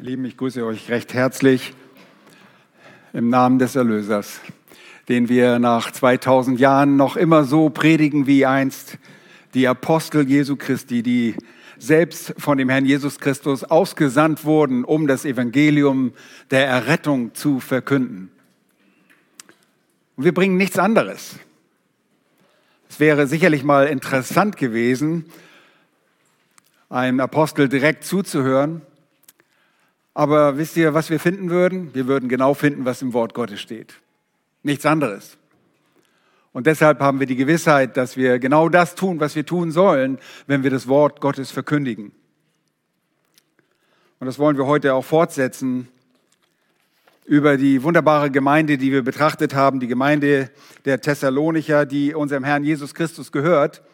Lieben, ich grüße euch recht herzlich im Namen des Erlösers, den wir nach 2000 Jahren noch immer so predigen wie einst die Apostel Jesu Christi, die selbst von dem Herrn Jesus Christus ausgesandt wurden, um das Evangelium der Errettung zu verkünden. Und wir bringen nichts anderes. Es wäre sicherlich mal interessant gewesen, einem Apostel direkt zuzuhören aber wisst ihr, was wir finden würden? Wir würden genau finden, was im Wort Gottes steht. Nichts anderes. Und deshalb haben wir die Gewissheit, dass wir genau das tun, was wir tun sollen, wenn wir das Wort Gottes verkündigen. Und das wollen wir heute auch fortsetzen über die wunderbare Gemeinde, die wir betrachtet haben, die Gemeinde der Thessalonicher, die unserem Herrn Jesus Christus gehört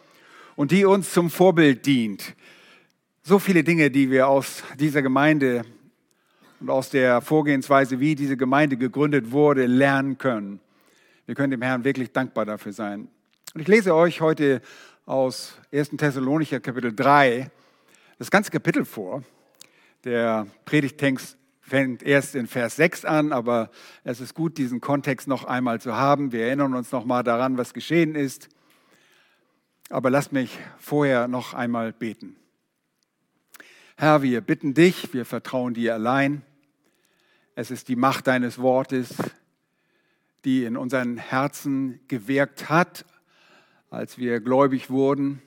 und die uns zum Vorbild dient. So viele Dinge, die wir aus dieser Gemeinde und aus der Vorgehensweise, wie diese Gemeinde gegründet wurde, lernen können. Wir können dem Herrn wirklich dankbar dafür sein. Und ich lese euch heute aus 1. Thessalonicher Kapitel 3 das ganze Kapitel vor. Der Predigtext fängt erst in Vers 6 an, aber es ist gut, diesen Kontext noch einmal zu haben. Wir erinnern uns noch mal daran, was geschehen ist. Aber lasst mich vorher noch einmal beten. Herr, wir bitten dich, wir vertrauen dir allein. Es ist die Macht deines Wortes, die in unseren Herzen gewirkt hat, als wir gläubig wurden.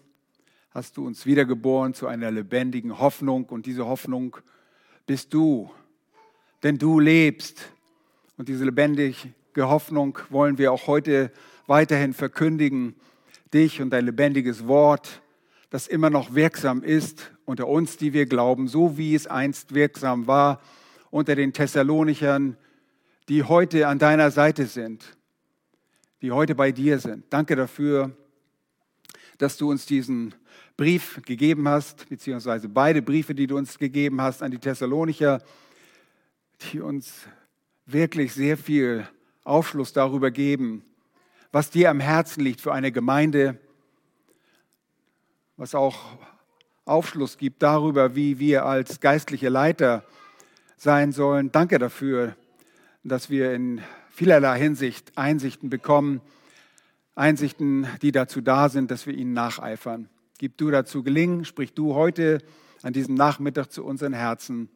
Hast du uns wiedergeboren zu einer lebendigen Hoffnung und diese Hoffnung bist du, denn du lebst. Und diese lebendige Hoffnung wollen wir auch heute weiterhin verkündigen, dich und dein lebendiges Wort, das immer noch wirksam ist unter uns, die wir glauben, so wie es einst wirksam war unter den Thessalonichern, die heute an deiner Seite sind, die heute bei dir sind. Danke dafür, dass du uns diesen Brief gegeben hast, beziehungsweise beide Briefe, die du uns gegeben hast an die Thessalonicher, die uns wirklich sehr viel Aufschluss darüber geben, was dir am Herzen liegt für eine Gemeinde, was auch Aufschluss gibt darüber, wie wir als geistliche Leiter sein sollen. Danke dafür, dass wir in vielerlei Hinsicht Einsichten bekommen, Einsichten, die dazu da sind, dass wir ihnen nacheifern. Gib du dazu gelingen, sprich du heute an diesem Nachmittag zu unseren Herzen,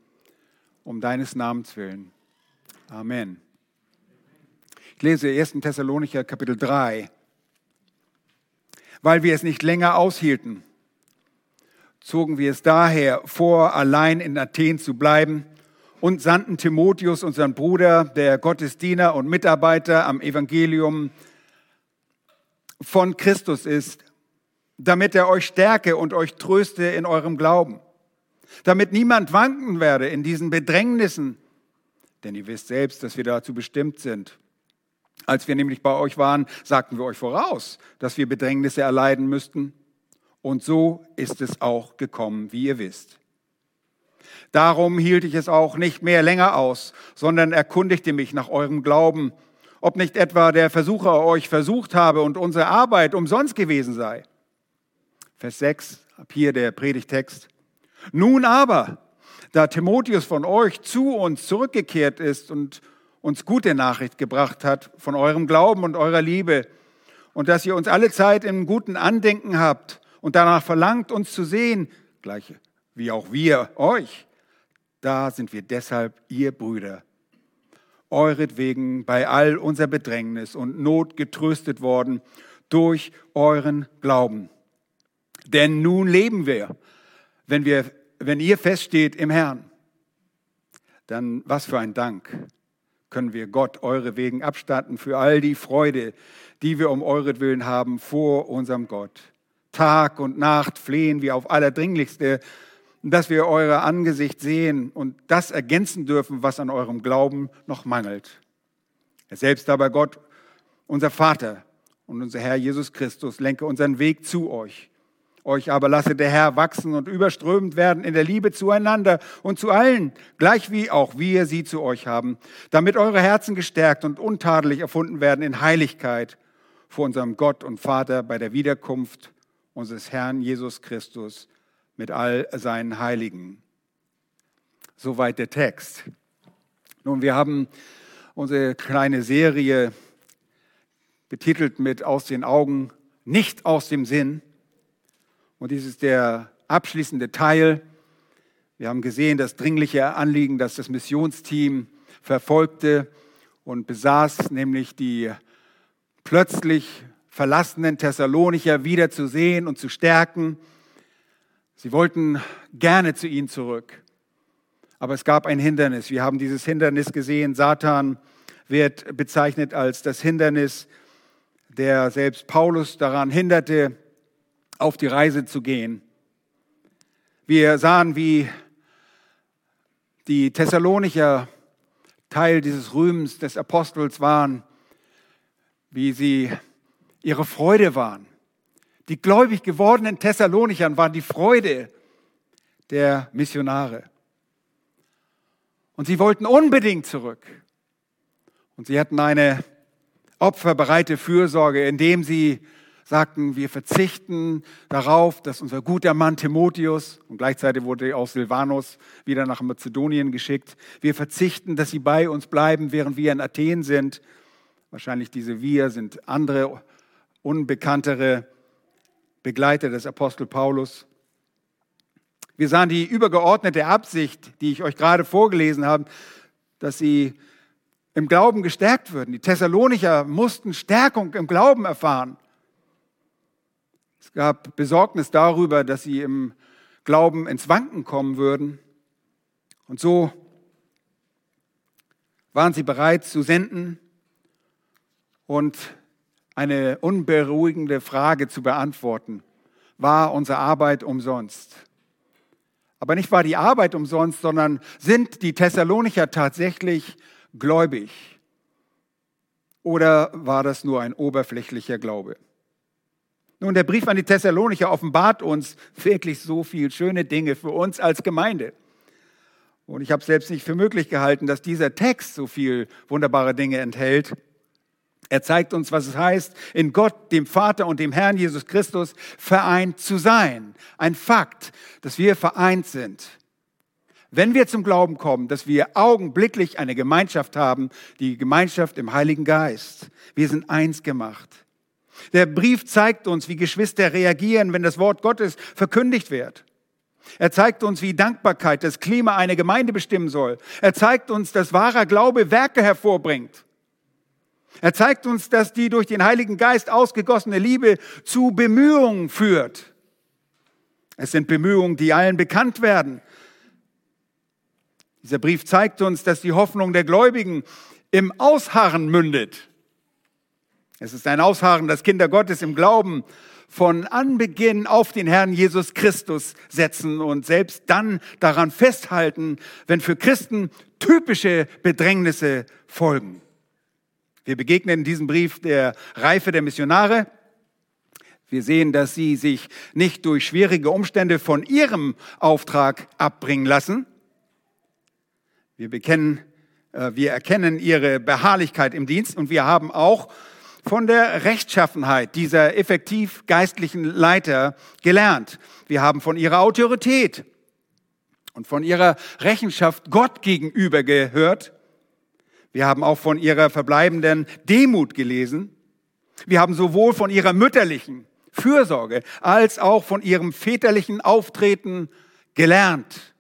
um deines Namens willen. Amen. Ich lese 1. Thessalonicher Kapitel 3. Weil wir es nicht länger aushielten, zogen wir es daher vor, allein in Athen zu bleiben und sandten Timotheus, unseren Bruder, der Gottesdiener und Mitarbeiter am Evangelium von Christus ist, damit er euch stärke und euch tröste in eurem Glauben, damit niemand wanken werde in diesen Bedrängnissen, denn ihr wisst selbst, dass wir dazu bestimmt sind. Als wir nämlich bei euch waren, sagten wir euch voraus, dass wir Bedrängnisse erleiden müssten. Und so ist es auch gekommen, wie ihr wisst. Darum hielt ich es auch nicht mehr länger aus, sondern erkundigte mich nach eurem Glauben, ob nicht etwa der Versucher euch versucht habe und unsere Arbeit umsonst gewesen sei. Vers 6, ab hier der Predigtext. Nun aber, da Timotheus von euch zu uns zurückgekehrt ist und uns gute Nachricht gebracht hat von eurem Glauben und eurer Liebe und dass ihr uns alle Zeit im guten Andenken habt und danach verlangt, uns zu sehen, gleich wie auch wir euch, da sind wir deshalb ihr Brüder, euretwegen bei all unser Bedrängnis und Not getröstet worden durch euren Glauben. Denn nun leben wir, wenn, wir, wenn ihr feststeht im Herrn. Dann was für ein Dank können wir Gott eure wegen abstatten für all die Freude, die wir um euretwillen haben vor unserem Gott. Tag und Nacht flehen wir auf allerdringlichste dass wir euer Angesicht sehen und das ergänzen dürfen, was an eurem Glauben noch mangelt. Er selbst aber Gott, unser Vater und unser Herr Jesus Christus, lenke unseren Weg zu euch. Euch aber lasse der Herr wachsen und überströmend werden in der Liebe zueinander und zu allen, gleich wie auch wir sie zu euch haben, damit eure Herzen gestärkt und untadelig erfunden werden in Heiligkeit vor unserem Gott und Vater bei der Wiederkunft unseres Herrn Jesus Christus mit all seinen Heiligen. Soweit der Text. Nun, wir haben unsere kleine Serie betitelt mit Aus den Augen, nicht aus dem Sinn. Und dies ist der abschließende Teil. Wir haben gesehen, das dringliche Anliegen, das das Missionsteam verfolgte und besaß, nämlich die plötzlich verlassenen Thessalonicher wieder zu sehen und zu stärken. Sie wollten gerne zu ihnen zurück. Aber es gab ein Hindernis. Wir haben dieses Hindernis gesehen. Satan wird bezeichnet als das Hindernis, der selbst Paulus daran hinderte, auf die Reise zu gehen. Wir sahen, wie die Thessalonicher Teil dieses Rühmens des Apostels waren, wie sie ihre Freude waren. Die gläubig gewordenen Thessalonichern waren die Freude der Missionare. Und sie wollten unbedingt zurück. Und sie hatten eine opferbereite Fürsorge, indem sie sagten, wir verzichten darauf, dass unser guter Mann Timotheus, und gleichzeitig wurde auch Silvanus wieder nach Mazedonien geschickt, wir verzichten, dass sie bei uns bleiben, während wir in Athen sind. Wahrscheinlich diese wir sind andere, unbekanntere Begleiter des Apostel Paulus. Wir sahen die übergeordnete Absicht, die ich euch gerade vorgelesen habe, dass sie im Glauben gestärkt würden. Die Thessalonicher mussten Stärkung im Glauben erfahren. Es gab Besorgnis darüber, dass sie im Glauben ins Wanken kommen würden. Und so waren sie bereit zu senden und eine unberuhigende Frage zu beantworten. War unsere Arbeit umsonst? Aber nicht war die Arbeit umsonst, sondern sind die Thessalonicher tatsächlich gläubig? Oder war das nur ein oberflächlicher Glaube? Nun, der Brief an die Thessalonicher offenbart uns wirklich so viel schöne Dinge für uns als Gemeinde. Und ich habe selbst nicht für möglich gehalten, dass dieser Text so viel wunderbare Dinge enthält. Er zeigt uns, was es heißt, in Gott, dem Vater und dem Herrn Jesus Christus vereint zu sein. Ein Fakt, dass wir vereint sind. Wenn wir zum Glauben kommen, dass wir augenblicklich eine Gemeinschaft haben, die Gemeinschaft im Heiligen Geist. Wir sind eins gemacht. Der Brief zeigt uns, wie Geschwister reagieren, wenn das Wort Gottes verkündigt wird. Er zeigt uns, wie Dankbarkeit das Klima einer Gemeinde bestimmen soll. Er zeigt uns, dass wahrer Glaube Werke hervorbringt. Er zeigt uns, dass die durch den Heiligen Geist ausgegossene Liebe zu Bemühungen führt. Es sind Bemühungen, die allen bekannt werden. Dieser Brief zeigt uns, dass die Hoffnung der Gläubigen im Ausharren mündet. Es ist ein Ausharren, das Kinder Gottes im Glauben von Anbeginn auf den Herrn Jesus Christus setzen und selbst dann daran festhalten, wenn für Christen typische Bedrängnisse folgen. Wir begegnen in diesem Brief der Reife der Missionare. Wir sehen, dass sie sich nicht durch schwierige Umstände von ihrem Auftrag abbringen lassen. Wir bekennen, äh, wir erkennen ihre Beharrlichkeit im Dienst und wir haben auch von der Rechtschaffenheit dieser effektiv geistlichen Leiter gelernt. Wir haben von ihrer Autorität und von ihrer Rechenschaft Gott gegenüber gehört. Wir haben auch von ihrer verbleibenden Demut gelesen. Wir haben sowohl von ihrer mütterlichen Fürsorge als auch von ihrem väterlichen Auftreten gelernt.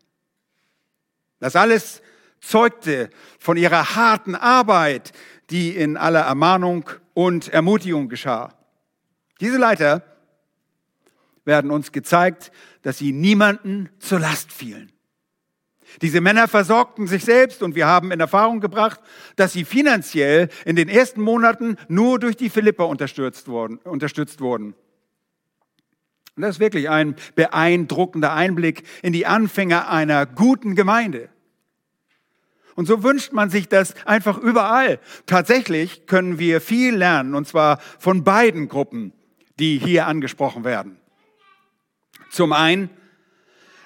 Das alles zeugte von ihrer harten Arbeit, die in aller Ermahnung und Ermutigung geschah. Diese Leiter werden uns gezeigt, dass sie niemanden zur Last fielen. Diese Männer versorgten sich selbst und wir haben in Erfahrung gebracht, dass sie finanziell in den ersten Monaten nur durch die Philipper unterstützt wurden. Unterstützt wurden. Und das ist wirklich ein beeindruckender Einblick in die Anfänge einer guten Gemeinde. Und so wünscht man sich das einfach überall. Tatsächlich können wir viel lernen, und zwar von beiden Gruppen, die hier angesprochen werden. Zum einen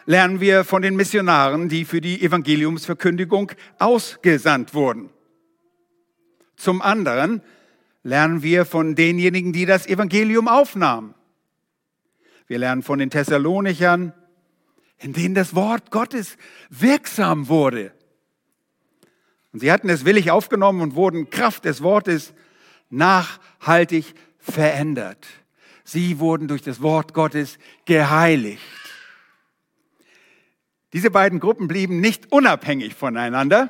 lernen wir von den Missionaren, die für die Evangeliumsverkündigung ausgesandt wurden. Zum anderen lernen wir von denjenigen, die das Evangelium aufnahmen. Wir lernen von den Thessalonichern, in denen das Wort Gottes wirksam wurde. Und sie hatten es willig aufgenommen und wurden Kraft des Wortes nachhaltig verändert. Sie wurden durch das Wort Gottes geheiligt. Diese beiden Gruppen blieben nicht unabhängig voneinander,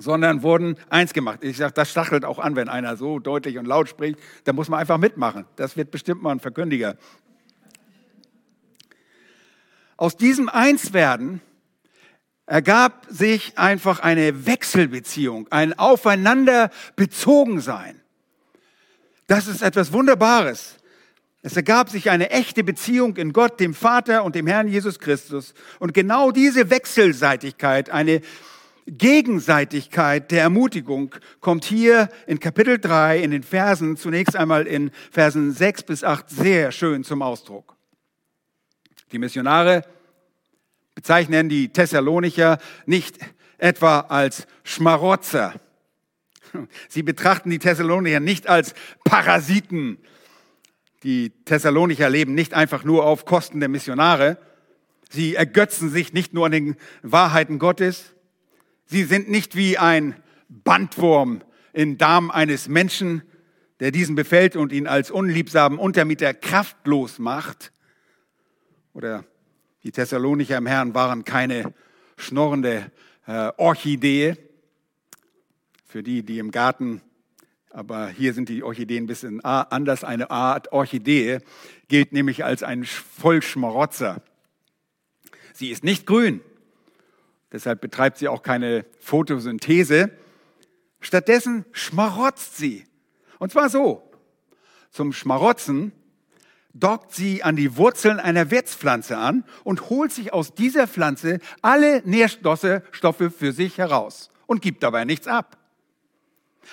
sondern wurden eins gemacht. Ich sage, das stachelt auch an, wenn einer so deutlich und laut spricht. Da muss man einfach mitmachen. Das wird bestimmt mal ein Verkündiger. Aus diesem Einswerden ergab sich einfach eine Wechselbeziehung, ein Aufeinander bezogen sein. Das ist etwas Wunderbares. Es ergab sich eine echte Beziehung in Gott, dem Vater und dem Herrn Jesus Christus. Und genau diese Wechselseitigkeit, eine Gegenseitigkeit der Ermutigung kommt hier in Kapitel 3 in den Versen, zunächst einmal in Versen 6 bis 8 sehr schön zum Ausdruck. Die Missionare bezeichnen die Thessalonicher nicht etwa als Schmarotzer. Sie betrachten die Thessalonicher nicht als Parasiten. Die Thessalonicher leben nicht einfach nur auf Kosten der Missionare. Sie ergötzen sich nicht nur an den Wahrheiten Gottes. Sie sind nicht wie ein Bandwurm im Darm eines Menschen, der diesen befällt und ihn als unliebsamen Untermieter kraftlos macht. Oder die Thessalonicher im Herrn waren keine schnorrende äh, Orchidee. Für die, die im Garten, aber hier sind die Orchideen ein bisschen anders. Eine Art Orchidee gilt nämlich als ein Vollschmarotzer. Sie ist nicht grün, deshalb betreibt sie auch keine Photosynthese. Stattdessen schmarotzt sie. Und zwar so. Zum Schmarotzen dockt sie an die Wurzeln einer Wirtspflanze an und holt sich aus dieser Pflanze alle Nährstoffe für sich heraus und gibt dabei nichts ab.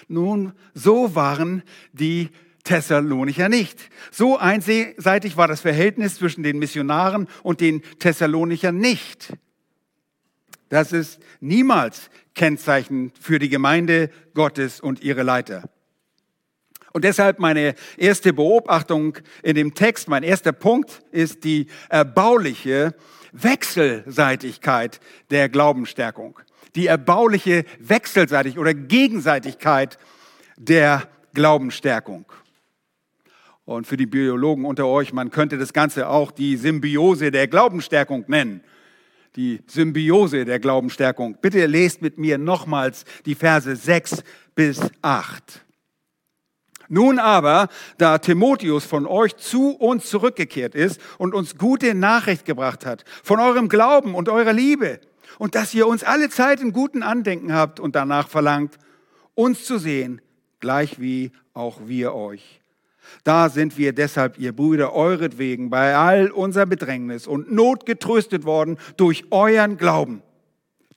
Nun, so waren die Thessalonicher nicht. So einseitig war das Verhältnis zwischen den Missionaren und den Thessalonichern nicht. Das ist niemals Kennzeichen für die Gemeinde Gottes und ihre Leiter. Und deshalb meine erste Beobachtung in dem Text, mein erster Punkt ist die erbauliche Wechselseitigkeit der Glaubensstärkung. Die erbauliche Wechselseitigkeit oder Gegenseitigkeit der Glaubensstärkung. Und für die Biologen unter euch, man könnte das Ganze auch die Symbiose der Glaubensstärkung nennen. Die Symbiose der Glaubensstärkung. Bitte lest mit mir nochmals die Verse 6 bis 8. Nun aber, da Timotheus von euch zu uns zurückgekehrt ist und uns gute Nachricht gebracht hat, von eurem Glauben und eurer Liebe, und dass ihr uns alle Zeit in guten Andenken habt und danach verlangt, uns zu sehen, gleich wie auch wir euch. Da sind wir deshalb, ihr Brüder, euretwegen bei all unser Bedrängnis und Not getröstet worden durch euren Glauben.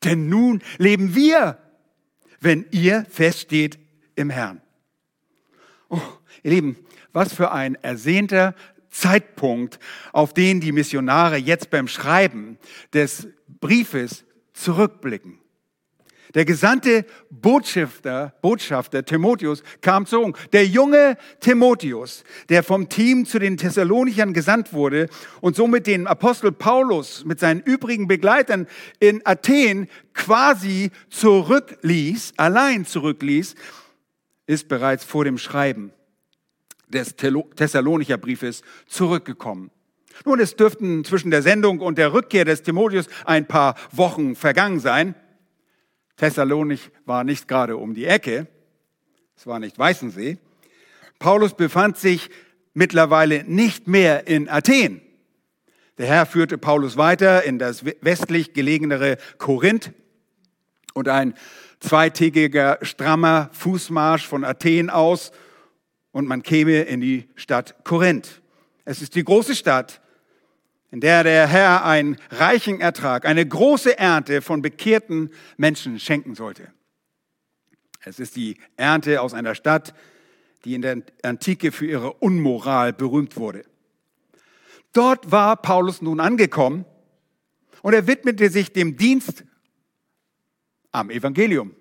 Denn nun leben wir, wenn ihr feststeht im Herrn. Oh, ihr Lieben, was für ein ersehnter Zeitpunkt, auf den die Missionare jetzt beim Schreiben des Briefes zurückblicken. Der gesandte Botschafter, Botschafter Timotheus kam zurück. Der junge Timotheus, der vom Team zu den Thessalonichern gesandt wurde und somit den Apostel Paulus mit seinen übrigen Begleitern in Athen quasi zurückließ, allein zurückließ, ist bereits vor dem Schreiben des Thessalonicher Briefes zurückgekommen. Nun, es dürften zwischen der Sendung und der Rückkehr des Timotheus ein paar Wochen vergangen sein. Thessalonich war nicht gerade um die Ecke. Es war nicht Weißensee. Paulus befand sich mittlerweile nicht mehr in Athen. Der Herr führte Paulus weiter in das westlich gelegenere Korinth und ein zweitägiger strammer Fußmarsch von Athen aus und man käme in die Stadt Korinth. Es ist die große Stadt, in der der Herr einen reichen Ertrag, eine große Ernte von bekehrten Menschen schenken sollte. Es ist die Ernte aus einer Stadt, die in der Antike für ihre Unmoral berühmt wurde. Dort war Paulus nun angekommen und er widmete sich dem Dienst am Evangelium.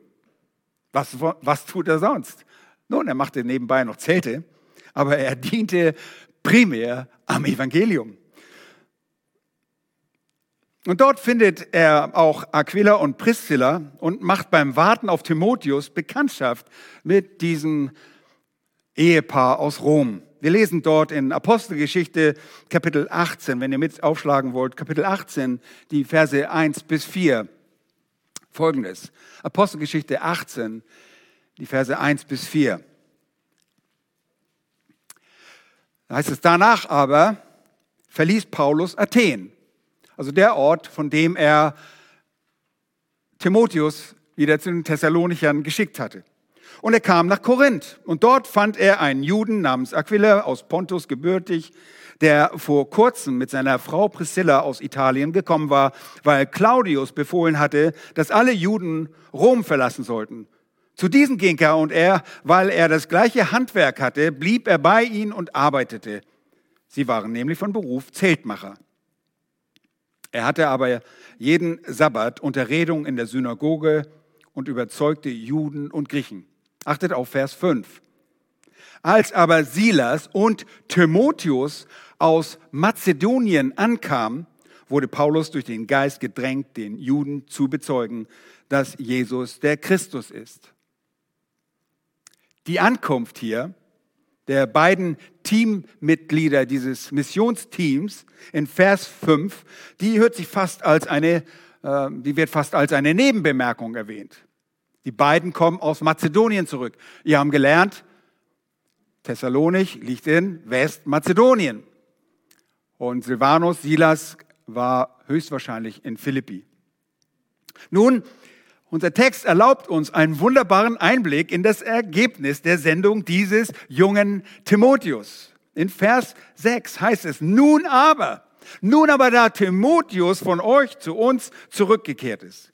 Was, was tut er sonst? Nun, er machte nebenbei noch Zelte, aber er diente primär am Evangelium. Und dort findet er auch Aquila und Priscilla und macht beim Warten auf Timotheus Bekanntschaft mit diesem Ehepaar aus Rom. Wir lesen dort in Apostelgeschichte Kapitel 18, wenn ihr mit aufschlagen wollt, Kapitel 18, die Verse 1 bis 4. Folgendes. Apostelgeschichte 18, die Verse 1 bis 4. Da heißt es, danach aber verließ Paulus Athen also der Ort, von dem er Timotheus wieder zu den Thessalonichern geschickt hatte. Und er kam nach Korinth und dort fand er einen Juden namens Aquila aus Pontus gebürtig, der vor kurzem mit seiner Frau Priscilla aus Italien gekommen war, weil Claudius befohlen hatte, dass alle Juden Rom verlassen sollten. Zu diesen ging er und er, weil er das gleiche Handwerk hatte, blieb er bei ihnen und arbeitete. Sie waren nämlich von Beruf Zeltmacher. Er hatte aber jeden Sabbat Unterredung in der Synagoge und überzeugte Juden und Griechen. Achtet auf Vers 5. Als aber Silas und Timotheus aus Mazedonien ankamen, wurde Paulus durch den Geist gedrängt, den Juden zu bezeugen, dass Jesus der Christus ist. Die Ankunft hier der beiden Teammitglieder dieses Missionsteams in Vers 5, die hört sich fast als eine, äh, die wird fast als eine Nebenbemerkung erwähnt. Die beiden kommen aus Mazedonien zurück. Ihr haben gelernt, Thessalonich liegt in Westmazedonien. Und Silvanus, Silas war höchstwahrscheinlich in Philippi. Nun, unser Text erlaubt uns einen wunderbaren Einblick in das Ergebnis der Sendung dieses jungen Timotheus. In Vers 6 heißt es, nun aber, nun aber da Timotheus von euch zu uns zurückgekehrt ist.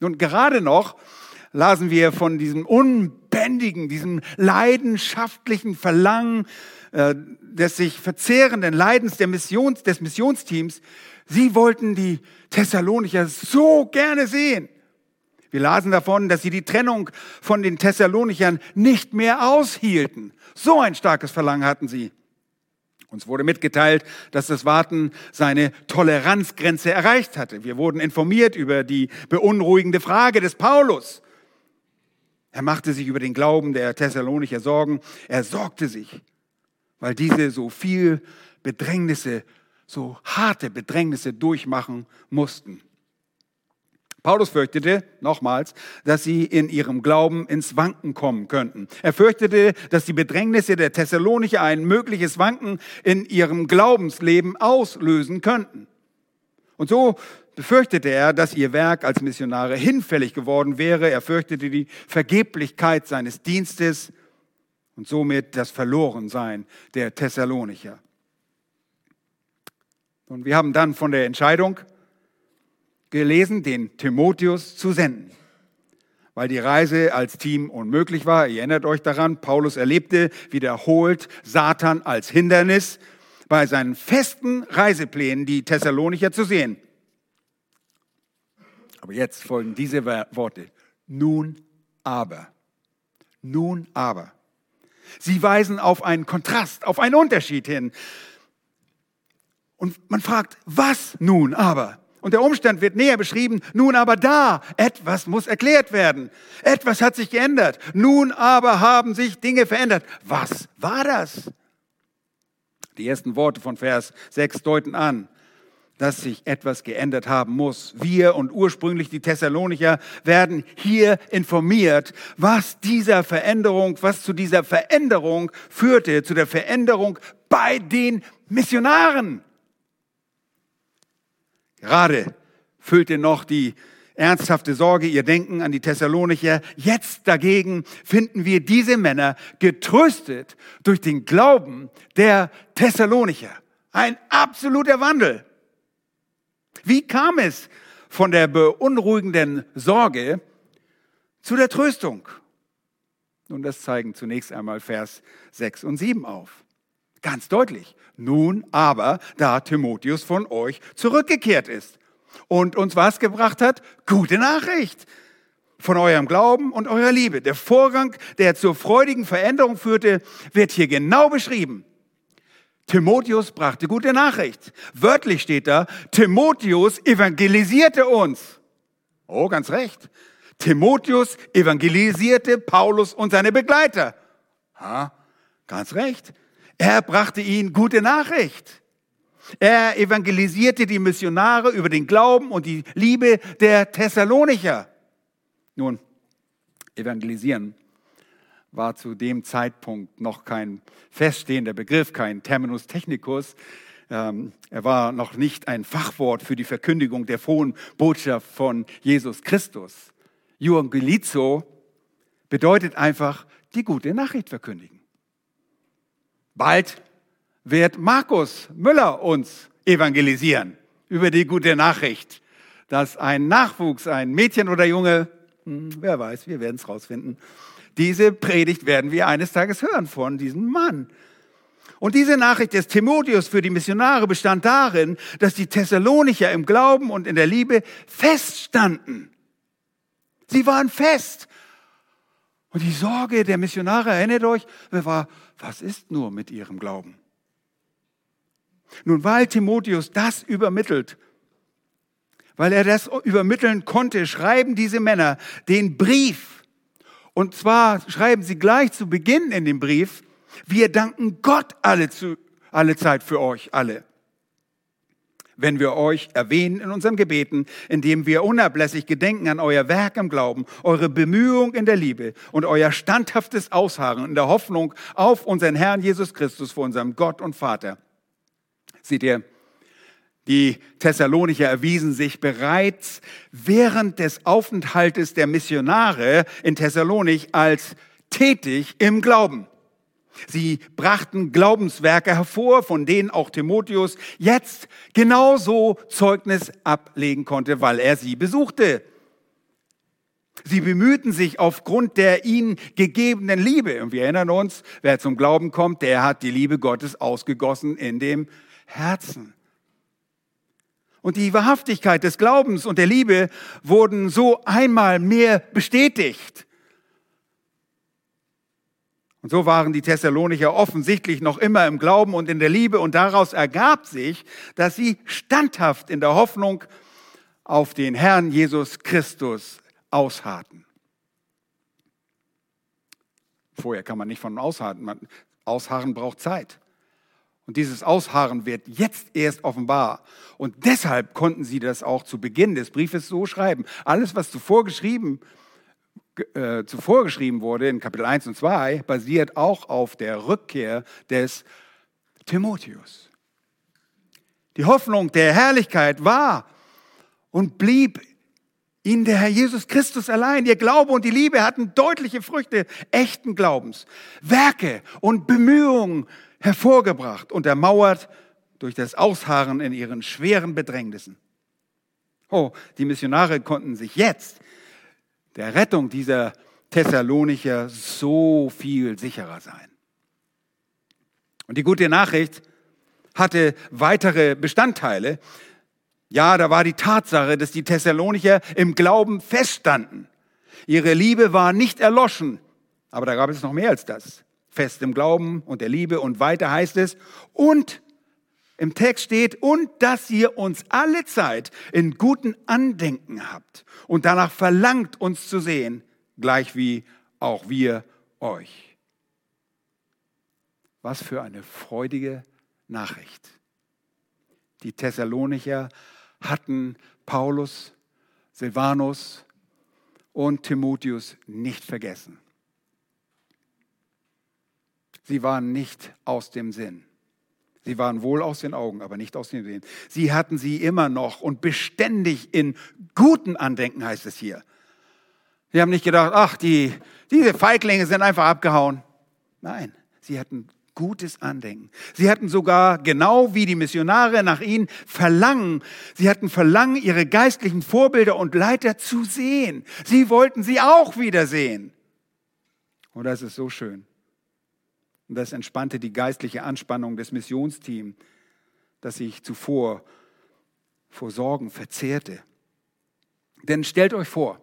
Nun gerade noch lasen wir von diesem unbändigen, diesem leidenschaftlichen Verlangen äh, des sich verzehrenden Leidens der Missions, des Missionsteams. Sie wollten die Thessalonicher so gerne sehen. Wir lasen davon, dass sie die Trennung von den Thessalonichern nicht mehr aushielten. So ein starkes Verlangen hatten sie. Uns wurde mitgeteilt, dass das Warten seine Toleranzgrenze erreicht hatte. Wir wurden informiert über die beunruhigende Frage des Paulus. Er machte sich über den Glauben der Thessalonicher Sorgen. Er sorgte sich, weil diese so viel Bedrängnisse, so harte Bedrängnisse durchmachen mussten. Paulus fürchtete, nochmals, dass sie in ihrem Glauben ins Wanken kommen könnten. Er fürchtete, dass die Bedrängnisse der Thessalonicher ein mögliches Wanken in ihrem Glaubensleben auslösen könnten. Und so befürchtete er, dass ihr Werk als Missionare hinfällig geworden wäre. Er fürchtete die Vergeblichkeit seines Dienstes und somit das Verlorensein der Thessalonicher. Und wir haben dann von der Entscheidung gelesen, den Timotheus zu senden. Weil die Reise als Team unmöglich war, ihr erinnert euch daran, Paulus erlebte wiederholt Satan als Hindernis bei seinen festen Reiseplänen, die Thessalonicher zu sehen. Aber jetzt folgen diese Worte. Nun aber. Nun aber. Sie weisen auf einen Kontrast, auf einen Unterschied hin. Und man fragt, was nun aber? Und der Umstand wird näher beschrieben. Nun aber da, etwas muss erklärt werden. Etwas hat sich geändert. Nun aber haben sich Dinge verändert. Was war das? Die ersten Worte von Vers 6 deuten an, dass sich etwas geändert haben muss. Wir und ursprünglich die Thessalonicher werden hier informiert, was dieser Veränderung, was zu dieser Veränderung führte, zu der Veränderung bei den Missionaren. Gerade füllte noch die ernsthafte Sorge ihr Denken an die Thessalonicher. Jetzt dagegen finden wir diese Männer getröstet durch den Glauben der Thessalonicher. Ein absoluter Wandel. Wie kam es von der beunruhigenden Sorge zu der Tröstung? Nun, das zeigen zunächst einmal Vers 6 und 7 auf. Ganz deutlich. Nun aber, da Timotheus von euch zurückgekehrt ist und uns was gebracht hat? Gute Nachricht von eurem Glauben und eurer Liebe. Der Vorgang, der zur freudigen Veränderung führte, wird hier genau beschrieben. Timotheus brachte gute Nachricht. Wörtlich steht da, Timotheus evangelisierte uns. Oh, ganz recht. Timotheus evangelisierte Paulus und seine Begleiter. Ha, ganz recht. Er brachte ihnen gute Nachricht. Er evangelisierte die Missionare über den Glauben und die Liebe der Thessalonicher. Nun, evangelisieren war zu dem Zeitpunkt noch kein feststehender Begriff, kein Terminus technicus. Ähm, er war noch nicht ein Fachwort für die Verkündigung der frohen Botschaft von Jesus Christus. Evangelizo bedeutet einfach die gute Nachricht verkündigen. Bald wird Markus Müller uns evangelisieren über die gute Nachricht, dass ein Nachwuchs, ein Mädchen oder Junge, hm, wer weiß, wir werden es rausfinden, diese Predigt werden wir eines Tages hören von diesem Mann. Und diese Nachricht des Timotheus für die Missionare bestand darin, dass die Thessalonicher im Glauben und in der Liebe feststanden. Sie waren fest. Und die Sorge der Missionare, erinnert euch, war, was ist nur mit ihrem Glauben? Nun, weil Timotheus das übermittelt, weil er das übermitteln konnte, schreiben diese Männer den Brief und zwar schreiben sie gleich zu Beginn in dem Brief, wir danken Gott alle, zu, alle Zeit für euch alle. Wenn wir euch erwähnen in unseren Gebeten, indem wir unablässig gedenken an euer Werk im Glauben, eure Bemühung in der Liebe und euer standhaftes Ausharren in der Hoffnung auf unseren Herrn Jesus Christus vor unserem Gott und Vater. Seht ihr, die Thessalonicher erwiesen sich bereits während des Aufenthaltes der Missionare in Thessalonik als tätig im Glauben. Sie brachten Glaubenswerke hervor, von denen auch Timotheus jetzt genauso Zeugnis ablegen konnte, weil er sie besuchte. Sie bemühten sich aufgrund der ihnen gegebenen Liebe. Und wir erinnern uns, wer zum Glauben kommt, der hat die Liebe Gottes ausgegossen in dem Herzen. Und die Wahrhaftigkeit des Glaubens und der Liebe wurden so einmal mehr bestätigt. Und so waren die Thessalonicher offensichtlich noch immer im Glauben und in der Liebe und daraus ergab sich, dass sie standhaft in der Hoffnung auf den Herrn Jesus Christus ausharrten. Vorher kann man nicht von ausharren. ausharren braucht Zeit. Und dieses Ausharren wird jetzt erst offenbar. Und deshalb konnten sie das auch zu Beginn des Briefes so schreiben. Alles, was zuvor geschrieben, äh, zuvor geschrieben wurde in Kapitel 1 und 2, basiert auch auf der Rückkehr des Timotheus. Die Hoffnung der Herrlichkeit war und blieb in der Herr Jesus Christus allein. Ihr Glaube und die Liebe hatten deutliche Früchte echten Glaubens. Werke und Bemühungen hervorgebracht und ermauert durch das Ausharren in ihren schweren Bedrängnissen. Oh, die Missionare konnten sich jetzt der Rettung dieser Thessalonicher so viel sicherer sein. Und die gute Nachricht hatte weitere Bestandteile. Ja, da war die Tatsache, dass die Thessalonicher im Glauben feststanden. Ihre Liebe war nicht erloschen, aber da gab es noch mehr als das fest im Glauben und der Liebe. Und weiter heißt es, und im Text steht, und dass ihr uns alle Zeit in guten Andenken habt und danach verlangt, uns zu sehen, gleich wie auch wir euch. Was für eine freudige Nachricht. Die Thessalonicher hatten Paulus, Silvanus und Timotheus nicht vergessen. Sie waren nicht aus dem Sinn. Sie waren wohl aus den Augen, aber nicht aus dem Sinn. Sie hatten sie immer noch und beständig in guten Andenken, heißt es hier. Sie haben nicht gedacht, ach, die, diese Feiglinge sind einfach abgehauen. Nein, sie hatten gutes Andenken. Sie hatten sogar, genau wie die Missionare nach ihnen, Verlangen. Sie hatten Verlangen, ihre geistlichen Vorbilder und Leiter zu sehen. Sie wollten sie auch wiedersehen. Und das ist so schön. Und das entspannte die geistliche Anspannung des Missionsteams, das sich zuvor vor Sorgen verzehrte. Denn stellt euch vor,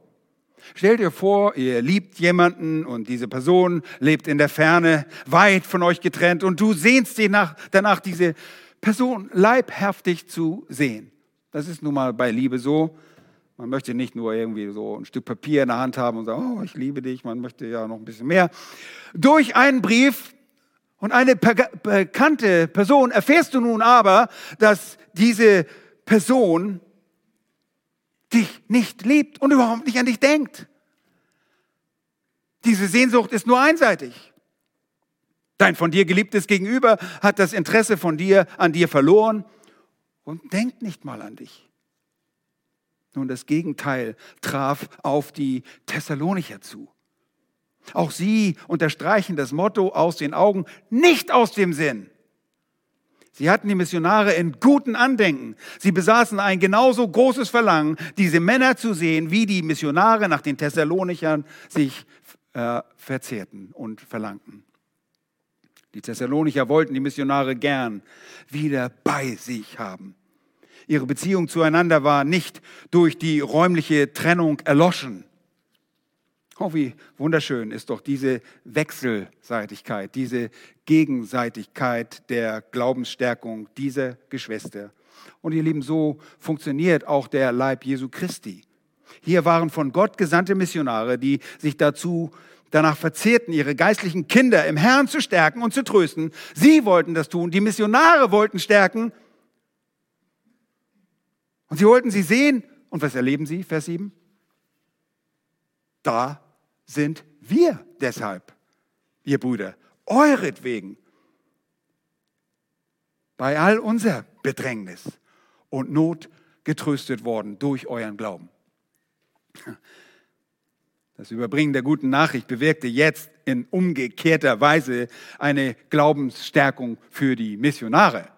Stellt ihr vor, ihr liebt jemanden und diese Person lebt in der Ferne, weit von euch getrennt und du sehnst dich nach, danach, diese Person leibhaftig zu sehen. Das ist nun mal bei Liebe so. Man möchte nicht nur irgendwie so ein Stück Papier in der Hand haben und sagen, oh, ich liebe dich, man möchte ja noch ein bisschen mehr. Durch einen Brief und eine bekannte Person erfährst du nun aber, dass diese Person dich nicht liebt und überhaupt nicht an dich denkt. Diese Sehnsucht ist nur einseitig. Dein von dir geliebtes Gegenüber hat das Interesse von dir an dir verloren und denkt nicht mal an dich. Nun, das Gegenteil traf auf die Thessalonicher zu. Auch sie unterstreichen das Motto aus den Augen, nicht aus dem Sinn. Sie hatten die Missionare in guten Andenken. Sie besaßen ein genauso großes Verlangen, diese Männer zu sehen, wie die Missionare nach den Thessalonichern sich äh, verzehrten und verlangten. Die Thessalonicher wollten die Missionare gern wieder bei sich haben. Ihre Beziehung zueinander war nicht durch die räumliche Trennung erloschen. Oh, wie wunderschön ist doch diese Wechselseitigkeit, diese Gegenseitigkeit der Glaubensstärkung dieser Geschwister. Und ihr Lieben, so funktioniert auch der Leib Jesu Christi. Hier waren von Gott gesandte Missionare, die sich dazu danach verzehrten, ihre geistlichen Kinder im Herrn zu stärken und zu trösten. Sie wollten das tun, die Missionare wollten stärken. Und sie wollten sie sehen. Und was erleben sie, Vers 7? Da sind wir deshalb, ihr Brüder, euretwegen, bei all unser Bedrängnis und Not getröstet worden durch euren Glauben. Das Überbringen der guten Nachricht bewirkte jetzt in umgekehrter Weise eine Glaubensstärkung für die Missionare.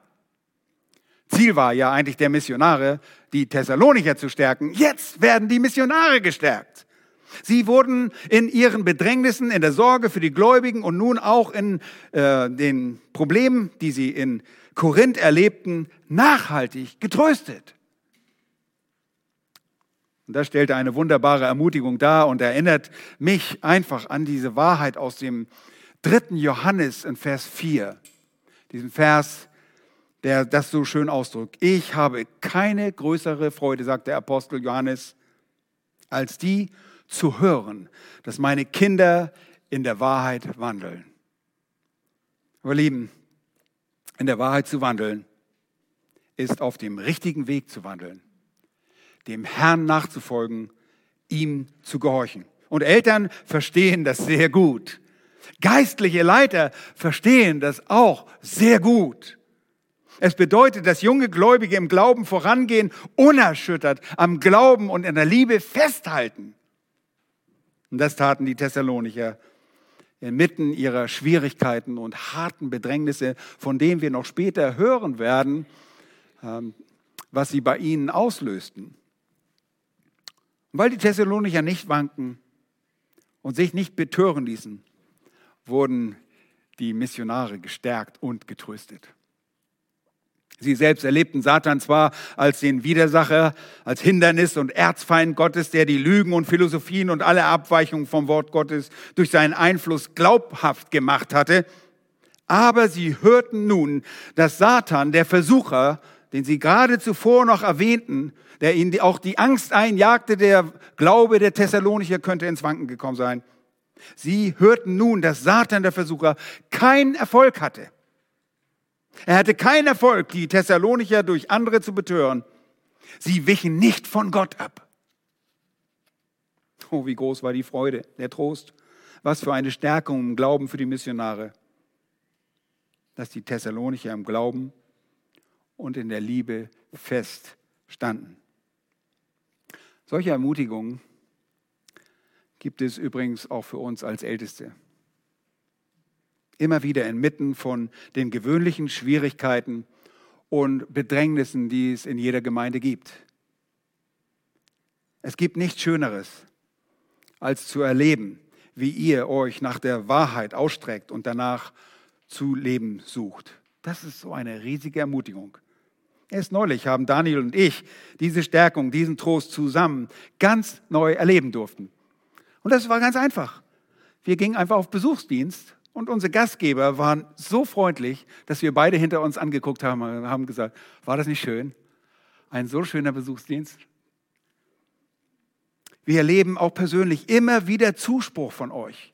Ziel war ja eigentlich der Missionare, die Thessalonicher zu stärken. Jetzt werden die Missionare gestärkt. Sie wurden in ihren Bedrängnissen, in der Sorge für die Gläubigen und nun auch in äh, den Problemen, die sie in Korinth erlebten, nachhaltig getröstet. Und das stellte eine wunderbare Ermutigung dar und erinnert mich einfach an diese Wahrheit aus dem dritten Johannes in Vers 4. Diesen Vers, der das so schön ausdrückt. Ich habe keine größere Freude, sagt der Apostel Johannes, als die zu hören, dass meine Kinder in der Wahrheit wandeln. Aber Lieben, in der Wahrheit zu wandeln, ist auf dem richtigen Weg zu wandeln, dem Herrn nachzufolgen, ihm zu gehorchen. Und Eltern verstehen das sehr gut. Geistliche Leiter verstehen das auch sehr gut. Es bedeutet, dass junge Gläubige im Glauben vorangehen, unerschüttert am Glauben und in der Liebe festhalten. Und das taten die Thessalonicher inmitten ihrer Schwierigkeiten und harten Bedrängnisse, von denen wir noch später hören werden, ähm, was sie bei ihnen auslösten. Und weil die Thessalonicher nicht wanken und sich nicht betören ließen, wurden die Missionare gestärkt und getröstet. Sie selbst erlebten Satan zwar als den Widersacher, als Hindernis und Erzfeind Gottes, der die Lügen und Philosophien und alle Abweichungen vom Wort Gottes durch seinen Einfluss glaubhaft gemacht hatte, aber sie hörten nun, dass Satan, der Versucher, den sie gerade zuvor noch erwähnten, der ihnen auch die Angst einjagte, der Glaube der Thessalonicher könnte ins Wanken gekommen sein. Sie hörten nun, dass Satan, der Versucher, keinen Erfolg hatte. Er hatte keinen Erfolg, die Thessalonicher durch andere zu betören. Sie wichen nicht von Gott ab. Oh, wie groß war die Freude, der Trost. Was für eine Stärkung im Glauben für die Missionare. Dass die Thessalonicher im Glauben und in der Liebe fest standen. Solche Ermutigungen gibt es übrigens auch für uns als Älteste. Immer wieder inmitten von den gewöhnlichen Schwierigkeiten und Bedrängnissen, die es in jeder Gemeinde gibt. Es gibt nichts Schöneres, als zu erleben, wie ihr euch nach der Wahrheit ausstreckt und danach zu leben sucht. Das ist so eine riesige Ermutigung. Erst neulich haben Daniel und ich diese Stärkung, diesen Trost zusammen ganz neu erleben durften. Und das war ganz einfach. Wir gingen einfach auf Besuchsdienst und unsere Gastgeber waren so freundlich, dass wir beide hinter uns angeguckt haben und haben gesagt, war das nicht schön? Ein so schöner Besuchsdienst. Wir erleben auch persönlich immer wieder Zuspruch von euch.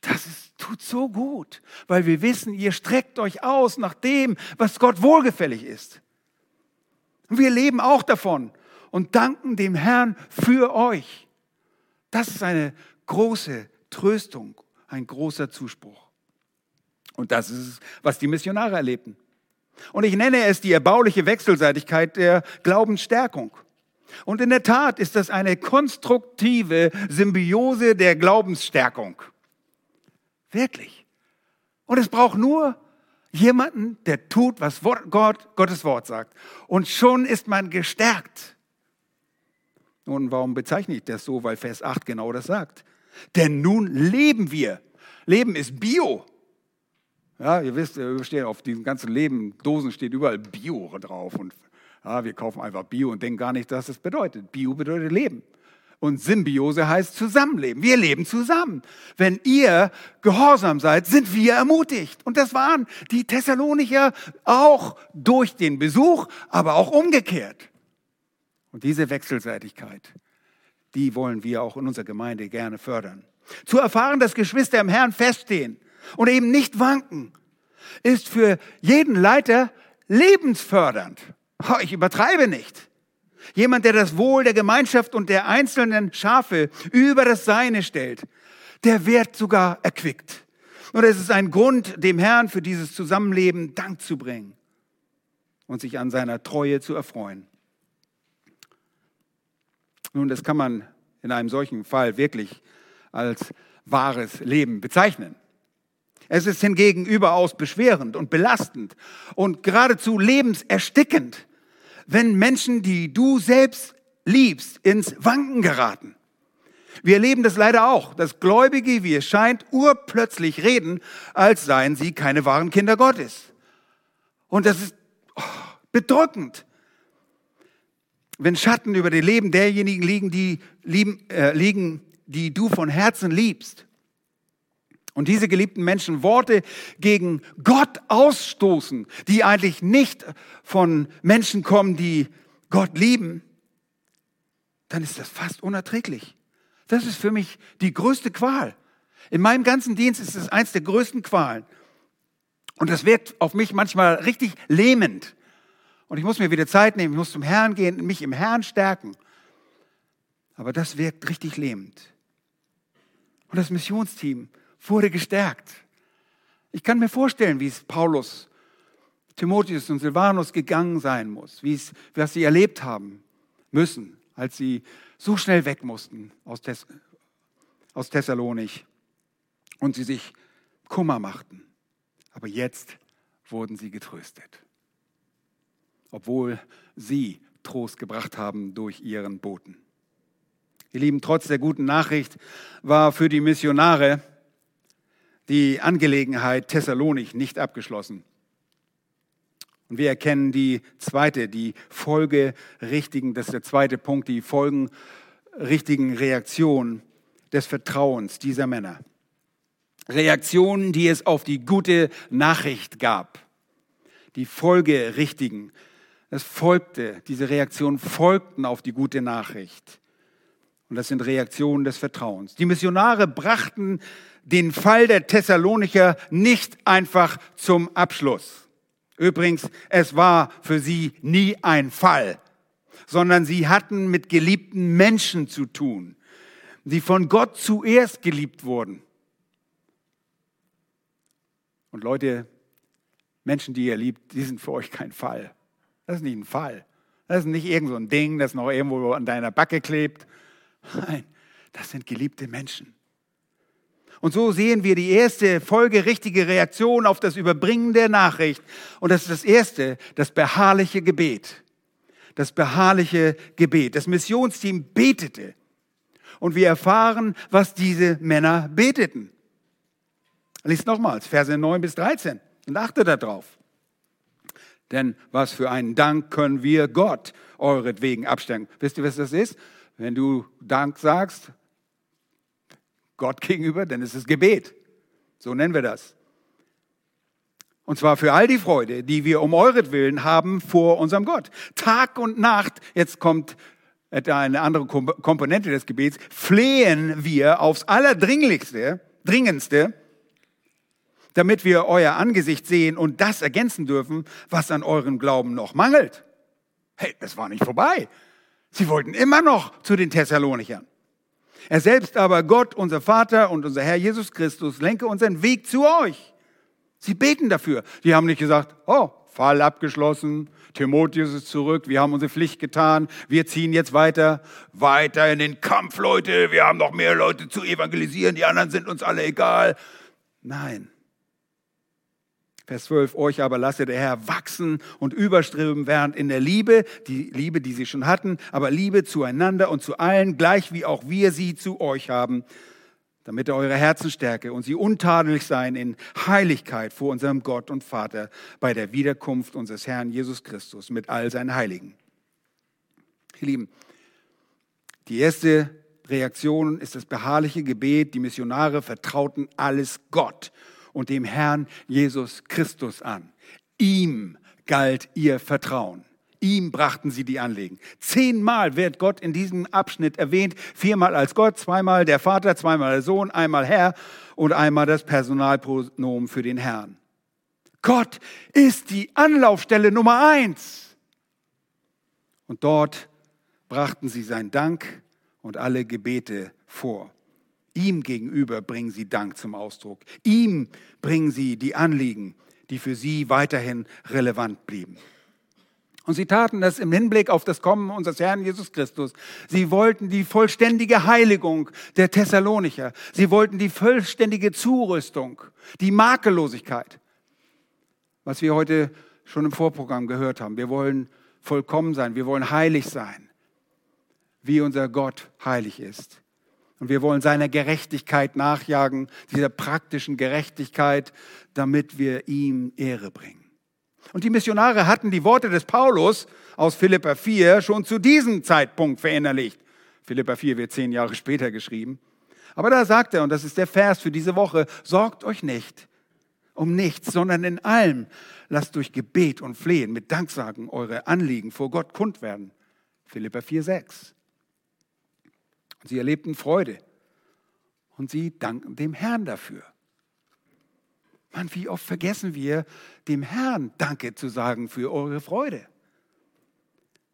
Das ist, tut so gut, weil wir wissen, ihr streckt euch aus nach dem, was Gott wohlgefällig ist. Und wir leben auch davon und danken dem Herrn für euch. Das ist eine große Tröstung ein großer Zuspruch. Und das ist es, was die Missionare erlebten. Und ich nenne es die erbauliche Wechselseitigkeit der Glaubensstärkung. Und in der Tat ist das eine konstruktive Symbiose der Glaubensstärkung. Wirklich. Und es braucht nur jemanden, der tut, was Gott, Gottes Wort sagt. Und schon ist man gestärkt. Nun, warum bezeichne ich das so? Weil Vers 8 genau das sagt. Denn nun leben wir. Leben ist Bio. Ja, ihr wisst, wir stehen auf diesen ganzen Leben, Dosen steht überall Bio drauf. Und ja, wir kaufen einfach Bio und denken gar nicht, dass das bedeutet. Bio bedeutet Leben. Und Symbiose heißt Zusammenleben. Wir leben zusammen. Wenn ihr gehorsam seid, sind wir ermutigt. Und das waren die Thessalonicher auch durch den Besuch, aber auch umgekehrt. Und diese Wechselseitigkeit, die wollen wir auch in unserer Gemeinde gerne fördern. Zu erfahren, dass Geschwister im Herrn feststehen und eben nicht wanken, ist für jeden Leiter lebensfördernd. Ich übertreibe nicht. Jemand, der das Wohl der Gemeinschaft und der einzelnen Schafe über das Seine stellt, der wird sogar erquickt. Und es ist ein Grund, dem Herrn für dieses Zusammenleben Dank zu bringen und sich an seiner Treue zu erfreuen. Nun, das kann man in einem solchen Fall wirklich als wahres Leben bezeichnen. Es ist hingegen überaus beschwerend und belastend und geradezu lebenserstickend, wenn Menschen, die du selbst liebst, ins Wanken geraten. Wir erleben das leider auch, dass Gläubige, wie es scheint, urplötzlich reden, als seien sie keine wahren Kinder Gottes. Und das ist oh, bedrückend wenn Schatten über dem Leben derjenigen liegen, die, lieben, äh, liegen, die du von Herzen liebst, und diese geliebten Menschen Worte gegen Gott ausstoßen, die eigentlich nicht von Menschen kommen, die Gott lieben, dann ist das fast unerträglich. Das ist für mich die größte Qual. In meinem ganzen Dienst ist es eins der größten Qualen. Und das wirkt auf mich manchmal richtig lähmend. Und ich muss mir wieder Zeit nehmen, ich muss zum Herrn gehen, mich im Herrn stärken. Aber das wirkt richtig lähmend. Und das Missionsteam wurde gestärkt. Ich kann mir vorstellen, wie es Paulus, Timotheus und Silvanus gegangen sein muss, wie es, was sie erlebt haben müssen, als sie so schnell weg mussten aus, Thess aus Thessalonich und sie sich Kummer machten. Aber jetzt wurden sie getröstet obwohl sie Trost gebracht haben durch ihren Boten. Ihr Lieben, trotz der guten Nachricht war für die Missionare die Angelegenheit Thessalonik nicht abgeschlossen. Und wir erkennen die zweite, die folgerichtigen, das ist der zweite Punkt, die folgenrichtigen Reaktion des Vertrauens dieser Männer. Reaktionen, die es auf die gute Nachricht gab. Die folgerichtigen es folgte, diese Reaktionen folgten auf die gute Nachricht. Und das sind Reaktionen des Vertrauens. Die Missionare brachten den Fall der Thessalonicher nicht einfach zum Abschluss. Übrigens, es war für sie nie ein Fall, sondern sie hatten mit geliebten Menschen zu tun, die von Gott zuerst geliebt wurden. Und Leute, Menschen, die ihr liebt, die sind für euch kein Fall. Das ist nicht ein Fall. Das ist nicht irgend so ein Ding, das noch irgendwo an deiner Backe klebt. Nein, das sind geliebte Menschen. Und so sehen wir die erste folgerichtige Reaktion auf das Überbringen der Nachricht. Und das ist das erste, das beharrliche Gebet. Das beharrliche Gebet. Das Missionsteam betete. Und wir erfahren, was diese Männer beteten. Lies nochmals, Verse 9 bis 13 und achte darauf. Denn was für einen Dank können wir Gott euretwegen abstellen? Wisst ihr, was das ist? Wenn du Dank sagst, Gott gegenüber, denn es ist Gebet. So nennen wir das. Und zwar für all die Freude, die wir um euretwillen haben vor unserem Gott. Tag und Nacht, jetzt kommt eine andere Komponente des Gebets, flehen wir aufs Allerdringlichste, Dringendste, damit wir euer Angesicht sehen und das ergänzen dürfen, was an eurem Glauben noch mangelt. Hey, das war nicht vorbei. Sie wollten immer noch zu den Thessalonichern. Er selbst aber, Gott, unser Vater und unser Herr Jesus Christus, lenke unseren Weg zu euch. Sie beten dafür. Die haben nicht gesagt, oh, Fall abgeschlossen, Timotheus ist zurück, wir haben unsere Pflicht getan, wir ziehen jetzt weiter, weiter in den Kampf, Leute, wir haben noch mehr Leute zu evangelisieren, die anderen sind uns alle egal. Nein, Vers 12, euch aber lasse der Herr wachsen und überströmen während in der Liebe, die Liebe, die sie schon hatten, aber Liebe zueinander und zu allen, gleich wie auch wir sie zu euch haben, damit er eure Herzen stärke und sie untadelig sein in Heiligkeit vor unserem Gott und Vater bei der Wiederkunft unseres Herrn Jesus Christus mit all seinen Heiligen. Ihr Lieben, die erste Reaktion ist das beharrliche Gebet. Die Missionare vertrauten alles Gott und dem Herrn Jesus Christus an. Ihm galt ihr Vertrauen. Ihm brachten sie die Anliegen. Zehnmal wird Gott in diesem Abschnitt erwähnt. Viermal als Gott, zweimal der Vater, zweimal der Sohn, einmal Herr und einmal das Personalpronomen für den Herrn. Gott ist die Anlaufstelle Nummer eins. Und dort brachten sie seinen Dank und alle Gebete vor. Ihm gegenüber bringen sie Dank zum Ausdruck. Ihm bringen sie die Anliegen, die für sie weiterhin relevant blieben. Und sie taten das im Hinblick auf das Kommen unseres Herrn Jesus Christus. Sie wollten die vollständige Heiligung der Thessalonicher. Sie wollten die vollständige Zurüstung, die Makellosigkeit. Was wir heute schon im Vorprogramm gehört haben. Wir wollen vollkommen sein. Wir wollen heilig sein, wie unser Gott heilig ist. Und wir wollen seiner Gerechtigkeit nachjagen, dieser praktischen Gerechtigkeit, damit wir ihm Ehre bringen. Und die Missionare hatten die Worte des Paulus aus Philippa 4 schon zu diesem Zeitpunkt verinnerlicht. Philippa 4 wird zehn Jahre später geschrieben. Aber da sagt er, und das ist der Vers für diese Woche, sorgt euch nicht um nichts, sondern in allem lasst durch Gebet und Flehen mit Danksagen eure Anliegen vor Gott kund werden. Philippa 4, 6. Sie erlebten Freude. Und sie danken dem Herrn dafür. Mann, wie oft vergessen wir, dem Herrn Danke zu sagen für eure Freude.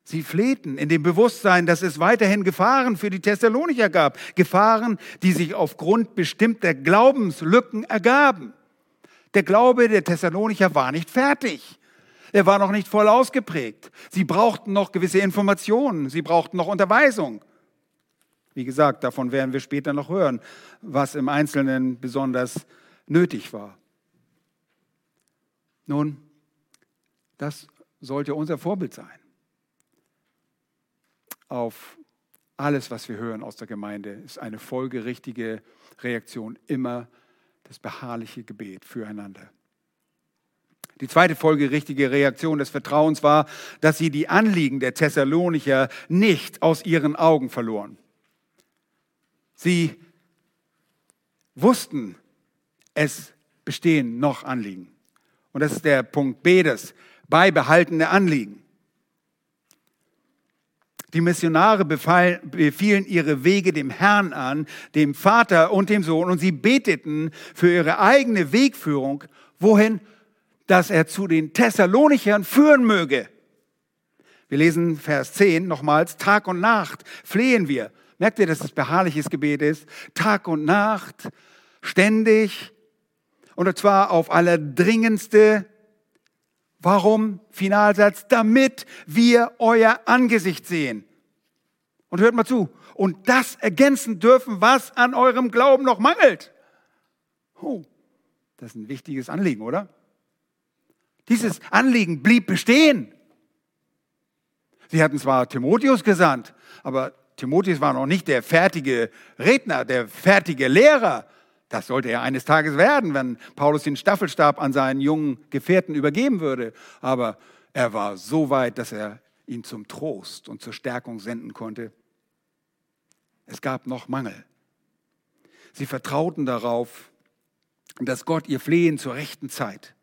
Sie flehten in dem Bewusstsein, dass es weiterhin Gefahren für die Thessalonicher gab. Gefahren, die sich aufgrund bestimmter Glaubenslücken ergaben. Der Glaube der Thessalonicher war nicht fertig. Er war noch nicht voll ausgeprägt. Sie brauchten noch gewisse Informationen. Sie brauchten noch Unterweisung. Wie gesagt, davon werden wir später noch hören, was im Einzelnen besonders nötig war. Nun, das sollte unser Vorbild sein. Auf alles, was wir hören aus der Gemeinde, ist eine folgerichtige Reaktion immer das beharrliche Gebet füreinander. Die zweite folgerichtige Reaktion des Vertrauens war, dass sie die Anliegen der Thessalonicher nicht aus ihren Augen verloren. Sie wussten, es bestehen noch Anliegen. Und das ist der Punkt B des beibehaltene Anliegen. Die Missionare befielen ihre Wege dem Herrn an, dem Vater und dem Sohn, und sie beteten für ihre eigene Wegführung, wohin, dass er zu den Thessalonichern führen möge. Wir lesen Vers 10 nochmals, Tag und Nacht flehen wir Merkt ihr, dass es beharrliches Gebet ist? Tag und Nacht, ständig. Und zwar auf allerdringendste. Warum? Finalsatz, damit wir euer Angesicht sehen. Und hört mal zu. Und das ergänzen dürfen, was an eurem Glauben noch mangelt. Oh, das ist ein wichtiges Anliegen, oder? Dieses Anliegen blieb bestehen. Sie hatten zwar Timotheus gesandt, aber Timotheus war noch nicht der fertige Redner, der fertige Lehrer. Das sollte er eines Tages werden, wenn Paulus den Staffelstab an seinen jungen Gefährten übergeben würde. Aber er war so weit, dass er ihn zum Trost und zur Stärkung senden konnte. Es gab noch Mangel. Sie vertrauten darauf, dass Gott ihr Flehen zur rechten Zeit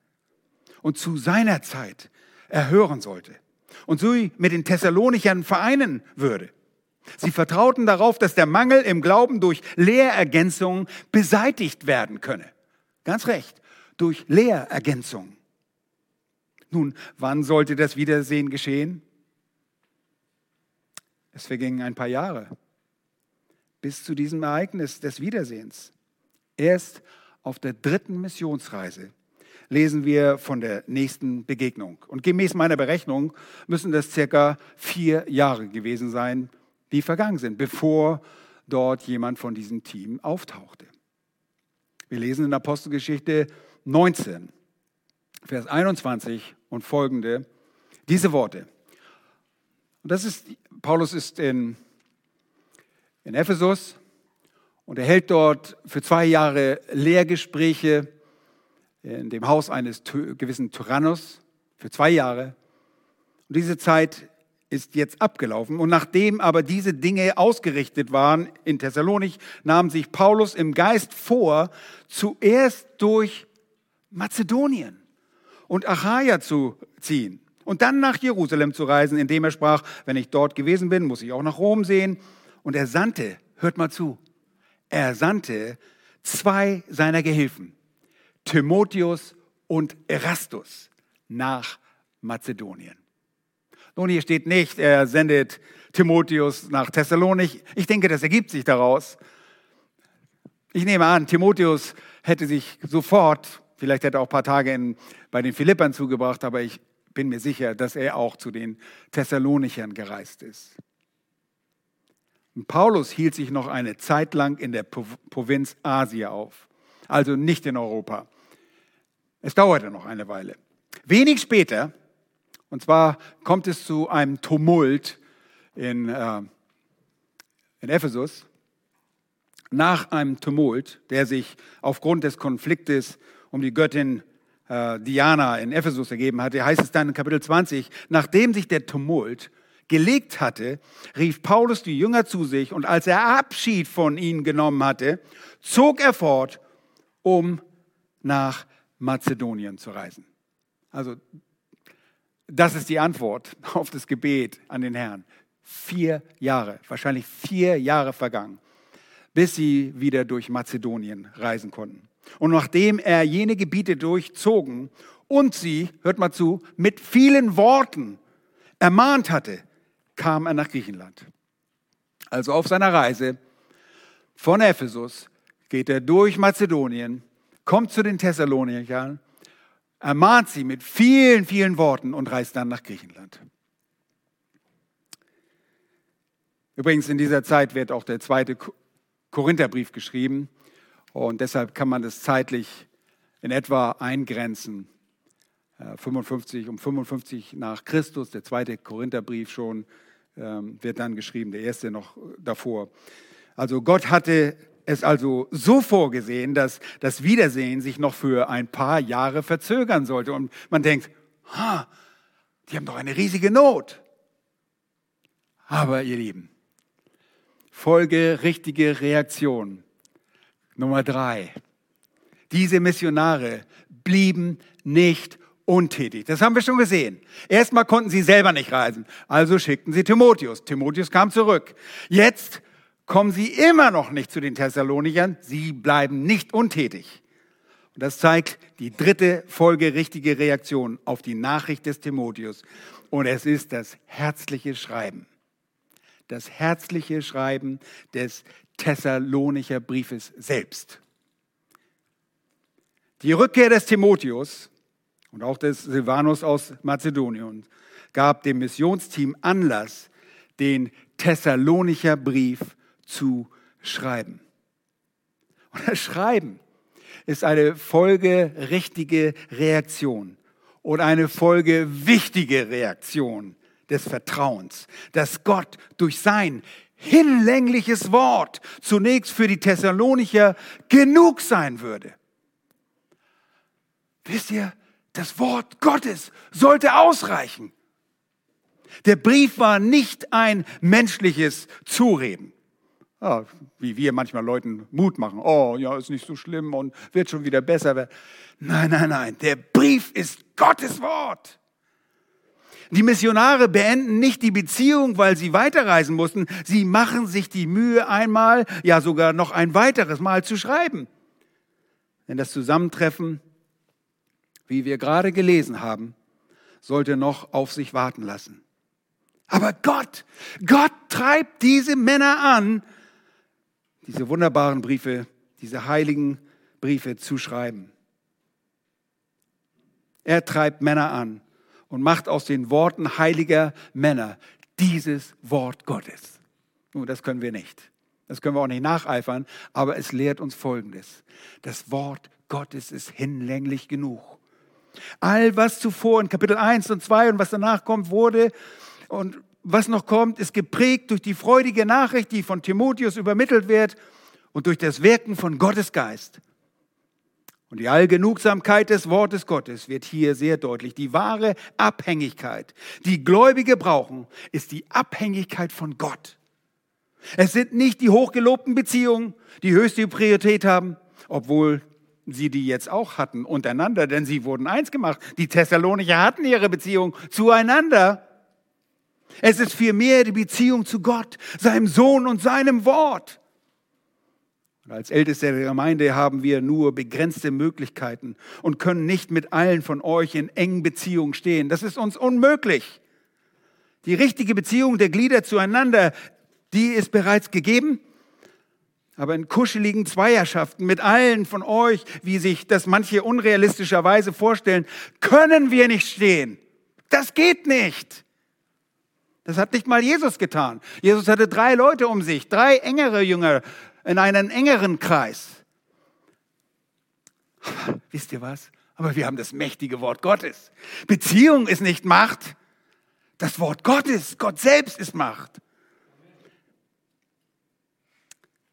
und zu seiner Zeit erhören sollte und so mit den Thessalonichern vereinen würde. Sie vertrauten darauf, dass der Mangel im Glauben durch Lehrergänzung beseitigt werden könne. Ganz recht, durch Lehrergänzung. Nun, wann sollte das Wiedersehen geschehen? Es vergingen ein paar Jahre bis zu diesem Ereignis des Wiedersehens. Erst auf der dritten Missionsreise lesen wir von der nächsten Begegnung. Und gemäß meiner Berechnung müssen das circa vier Jahre gewesen sein, die vergangen sind, bevor dort jemand von diesem Team auftauchte. Wir lesen in Apostelgeschichte 19, Vers 21 und folgende diese Worte. Und das ist, Paulus ist in, in Ephesus und er hält dort für zwei Jahre Lehrgespräche in dem Haus eines gewissen Tyrannus für zwei Jahre. Und diese Zeit ist jetzt abgelaufen. Und nachdem aber diese Dinge ausgerichtet waren in Thessalonich, nahm sich Paulus im Geist vor, zuerst durch Mazedonien und Achaia zu ziehen und dann nach Jerusalem zu reisen, indem er sprach, wenn ich dort gewesen bin, muss ich auch nach Rom sehen. Und er sandte, hört mal zu, er sandte zwei seiner Gehilfen, Timotheus und Erastus, nach Mazedonien. Nun, hier steht nicht, er sendet Timotheus nach Thessalonich. Ich denke, das ergibt sich daraus. Ich nehme an, Timotheus hätte sich sofort, vielleicht hätte er auch ein paar Tage in, bei den Philippern zugebracht, aber ich bin mir sicher, dass er auch zu den Thessalonichern gereist ist. Und Paulus hielt sich noch eine Zeit lang in der Provinz Asia auf, also nicht in Europa. Es dauerte noch eine Weile. Wenig später und zwar kommt es zu einem Tumult in, äh, in Ephesus. Nach einem Tumult, der sich aufgrund des Konfliktes um die Göttin äh, Diana in Ephesus ergeben hatte, heißt es dann in Kapitel 20, nachdem sich der Tumult gelegt hatte, rief Paulus die Jünger zu sich und als er Abschied von ihnen genommen hatte, zog er fort, um nach Mazedonien zu reisen. Also das ist die Antwort auf das Gebet an den Herrn. Vier Jahre, wahrscheinlich vier Jahre vergangen, bis sie wieder durch Mazedonien reisen konnten. Und nachdem er jene Gebiete durchzogen und sie, hört mal zu, mit vielen Worten ermahnt hatte, kam er nach Griechenland. Also auf seiner Reise von Ephesus geht er durch Mazedonien, kommt zu den Thessalonichern ermahnt sie mit vielen, vielen Worten und reist dann nach Griechenland. Übrigens, in dieser Zeit wird auch der zweite Korintherbrief geschrieben und deshalb kann man das zeitlich in etwa eingrenzen. 55, äh, um 55 nach Christus, der zweite Korintherbrief schon, ähm, wird dann geschrieben, der erste noch davor. Also Gott hatte es also so vorgesehen, dass das Wiedersehen sich noch für ein paar Jahre verzögern sollte. Und man denkt, ha, die haben doch eine riesige Not. Aber ihr Lieben, Folge richtige Reaktion. Nummer drei. Diese Missionare blieben nicht untätig. Das haben wir schon gesehen. Erstmal konnten sie selber nicht reisen, also schickten sie Timotheus. Timotheus kam zurück. Jetzt kommen sie immer noch nicht zu den Thessalonichern. Sie bleiben nicht untätig. Und das zeigt die dritte folgerichtige Reaktion auf die Nachricht des Timotheus. Und es ist das herzliche Schreiben. Das herzliche Schreiben des Thessalonicher Briefes selbst. Die Rückkehr des Timotheus und auch des Silvanus aus Mazedonien gab dem Missionsteam Anlass, den Thessalonicher Brief zu schreiben. Und das Schreiben ist eine folgerichtige Reaktion und eine folgewichtige Reaktion des Vertrauens, dass Gott durch sein hinlängliches Wort zunächst für die Thessalonicher genug sein würde. Wisst ihr, das Wort Gottes sollte ausreichen. Der Brief war nicht ein menschliches Zureden Ja, wie wir manchmal Leuten Mut machen. Oh, ja, ist nicht so schlimm und wird schon wieder besser. Nein, nein, nein. Der Brief ist Gottes Wort. Die Missionare beenden nicht die Beziehung, weil sie weiterreisen mussten. Sie machen sich die Mühe, einmal, ja sogar noch ein weiteres Mal zu schreiben. Denn das Zusammentreffen, wie wir gerade gelesen haben, sollte noch auf sich warten lassen. Aber Gott, Gott treibt diese Männer an, diese wunderbaren Briefe, diese heiligen Briefe zu schreiben. Er treibt Männer an und macht aus den Worten heiliger Männer dieses Wort Gottes. Nun, das können wir nicht. Das können wir auch nicht nacheifern, aber es lehrt uns Folgendes. Das Wort Gottes ist hinlänglich genug. All was zuvor in Kapitel 1 und 2 und was danach kommt, wurde und was noch kommt, ist geprägt durch die freudige Nachricht, die von Timotheus übermittelt wird und durch das Wirken von Gottes Geist. Und die Allgenugsamkeit des Wortes Gottes wird hier sehr deutlich. Die wahre Abhängigkeit, die Gläubige brauchen, ist die Abhängigkeit von Gott. Es sind nicht die hochgelobten Beziehungen, die höchste Priorität haben, obwohl sie die jetzt auch hatten untereinander, denn sie wurden eins gemacht. Die Thessalonicher hatten ihre Beziehung zueinander. Es ist vielmehr die Beziehung zu Gott, seinem Sohn und seinem Wort. Und als Älteste der Gemeinde haben wir nur begrenzte Möglichkeiten und können nicht mit allen von euch in engen Beziehungen stehen. Das ist uns unmöglich. Die richtige Beziehung der Glieder zueinander, die ist bereits gegeben. Aber in kuscheligen Zweierschaften mit allen von euch, wie sich das manche unrealistischerweise vorstellen, können wir nicht stehen. Das geht nicht. Das hat nicht mal Jesus getan. Jesus hatte drei Leute um sich, drei engere Jünger in einen engeren Kreis. wisst ihr was? Aber wir haben das mächtige Wort Gottes. Beziehung ist nicht Macht. Das Wort Gottes, Gott selbst ist Macht.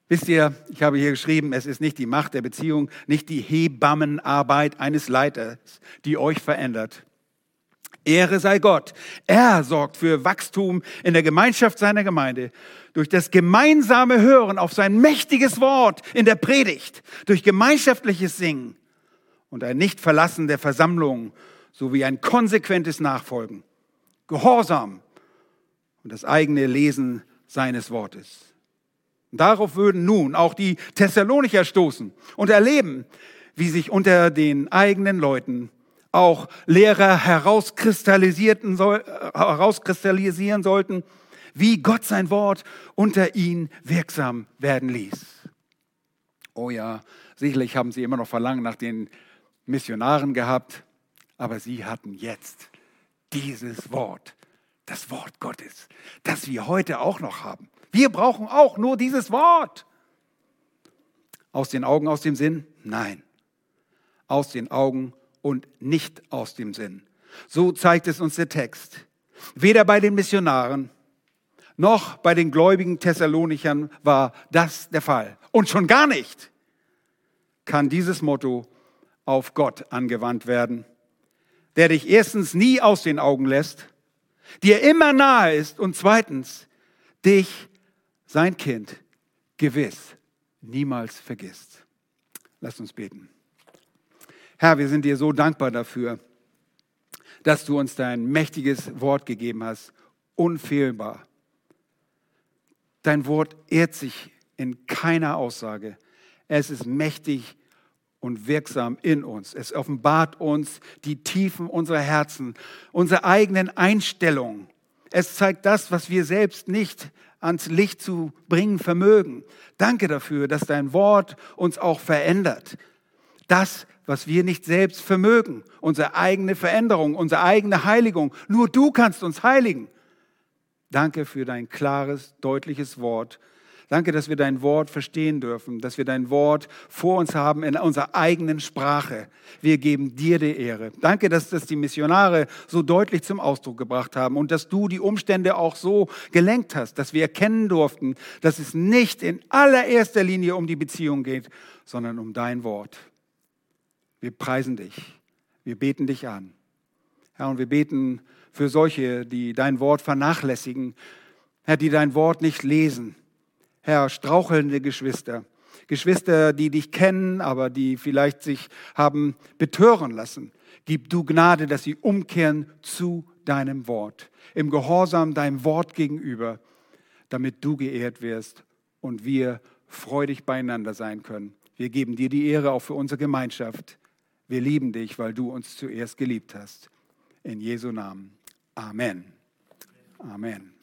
Wisst ihr, ich habe hier geschrieben, es ist nicht die Macht der Beziehung, nicht die Hebammenarbeit eines Leiters, die euch verändert. Ehre sei Gott. Er sorgt für Wachstum in der Gemeinschaft seiner Gemeinde durch das gemeinsame Hören auf sein mächtiges Wort in der Predigt, durch gemeinschaftliches Singen und ein Nichtverlassen der Versammlung sowie ein konsequentes Nachfolgen, Gehorsam und das eigene Lesen seines Wortes. Darauf würden nun auch die Thessalonicher stoßen und erleben, wie sich unter den eigenen Leuten auch Lehrer herauskristallisieren sollten, wie Gott sein Wort unter ihnen wirksam werden ließ. Oh ja, sicherlich haben sie immer noch Verlangen nach den Missionaren gehabt, aber sie hatten jetzt dieses Wort, das Wort Gottes, das wir heute auch noch haben. Wir brauchen auch nur dieses Wort. Aus den Augen, aus dem Sinn? Nein. Aus den Augen und nicht aus dem Sinn. So zeigt es uns der Text. Weder bei den Missionaren noch bei den gläubigen Thessalonichern war das der Fall. Und schon gar nicht kann dieses Motto auf Gott angewandt werden, der dich erstens nie aus den Augen lässt, dir immer nahe ist und zweitens dich, sein Kind, gewiss niemals vergisst. Lass uns beten. Herr, wir sind dir so dankbar dafür, dass du uns dein mächtiges Wort gegeben hast, unfehlbar. Dein Wort ehrt sich in keiner Aussage. Es ist mächtig und wirksam in uns. Es offenbart uns die Tiefen unserer Herzen, unsere eigenen Einstellungen. Es zeigt das, was wir selbst nicht ans Licht zu bringen vermögen. Danke dafür, dass dein Wort uns auch verändert. Das was wir nicht selbst vermögen. Unsere eigene Veränderung, unsere eigene Heiligung. Nur du kannst uns heiligen. Danke für dein klares, deutliches Wort. Danke, dass wir dein Wort verstehen dürfen, dass wir dein Wort vor uns haben in unserer eigenen Sprache. Wir geben dir die Ehre. Danke, dass das die Missionare so deutlich zum Ausdruck gebracht haben und dass du die Umstände auch so gelenkt hast, dass wir erkennen durften, dass es nicht in allererster Linie um die Beziehung geht, sondern um dein Wort. Wir preisen dich. Wir beten dich an. Herr, und wir beten für solche, die dein Wort vernachlässigen, Herr, die dein Wort nicht lesen. Herr, strauchelnde Geschwister. Geschwister, die dich kennen, aber die vielleicht sich haben betören lassen. Gib du Gnade, dass sie umkehren zu deinem Wort, im Gehorsam deinem Wort gegenüber, damit du geehrt wirst und wir freudig beieinander sein können. Wir geben dir die Ehre auch für unsere Gemeinschaft. Wir lieben dich, weil du uns zuerst geliebt hast. In Jesu Namen. Amen. Amen.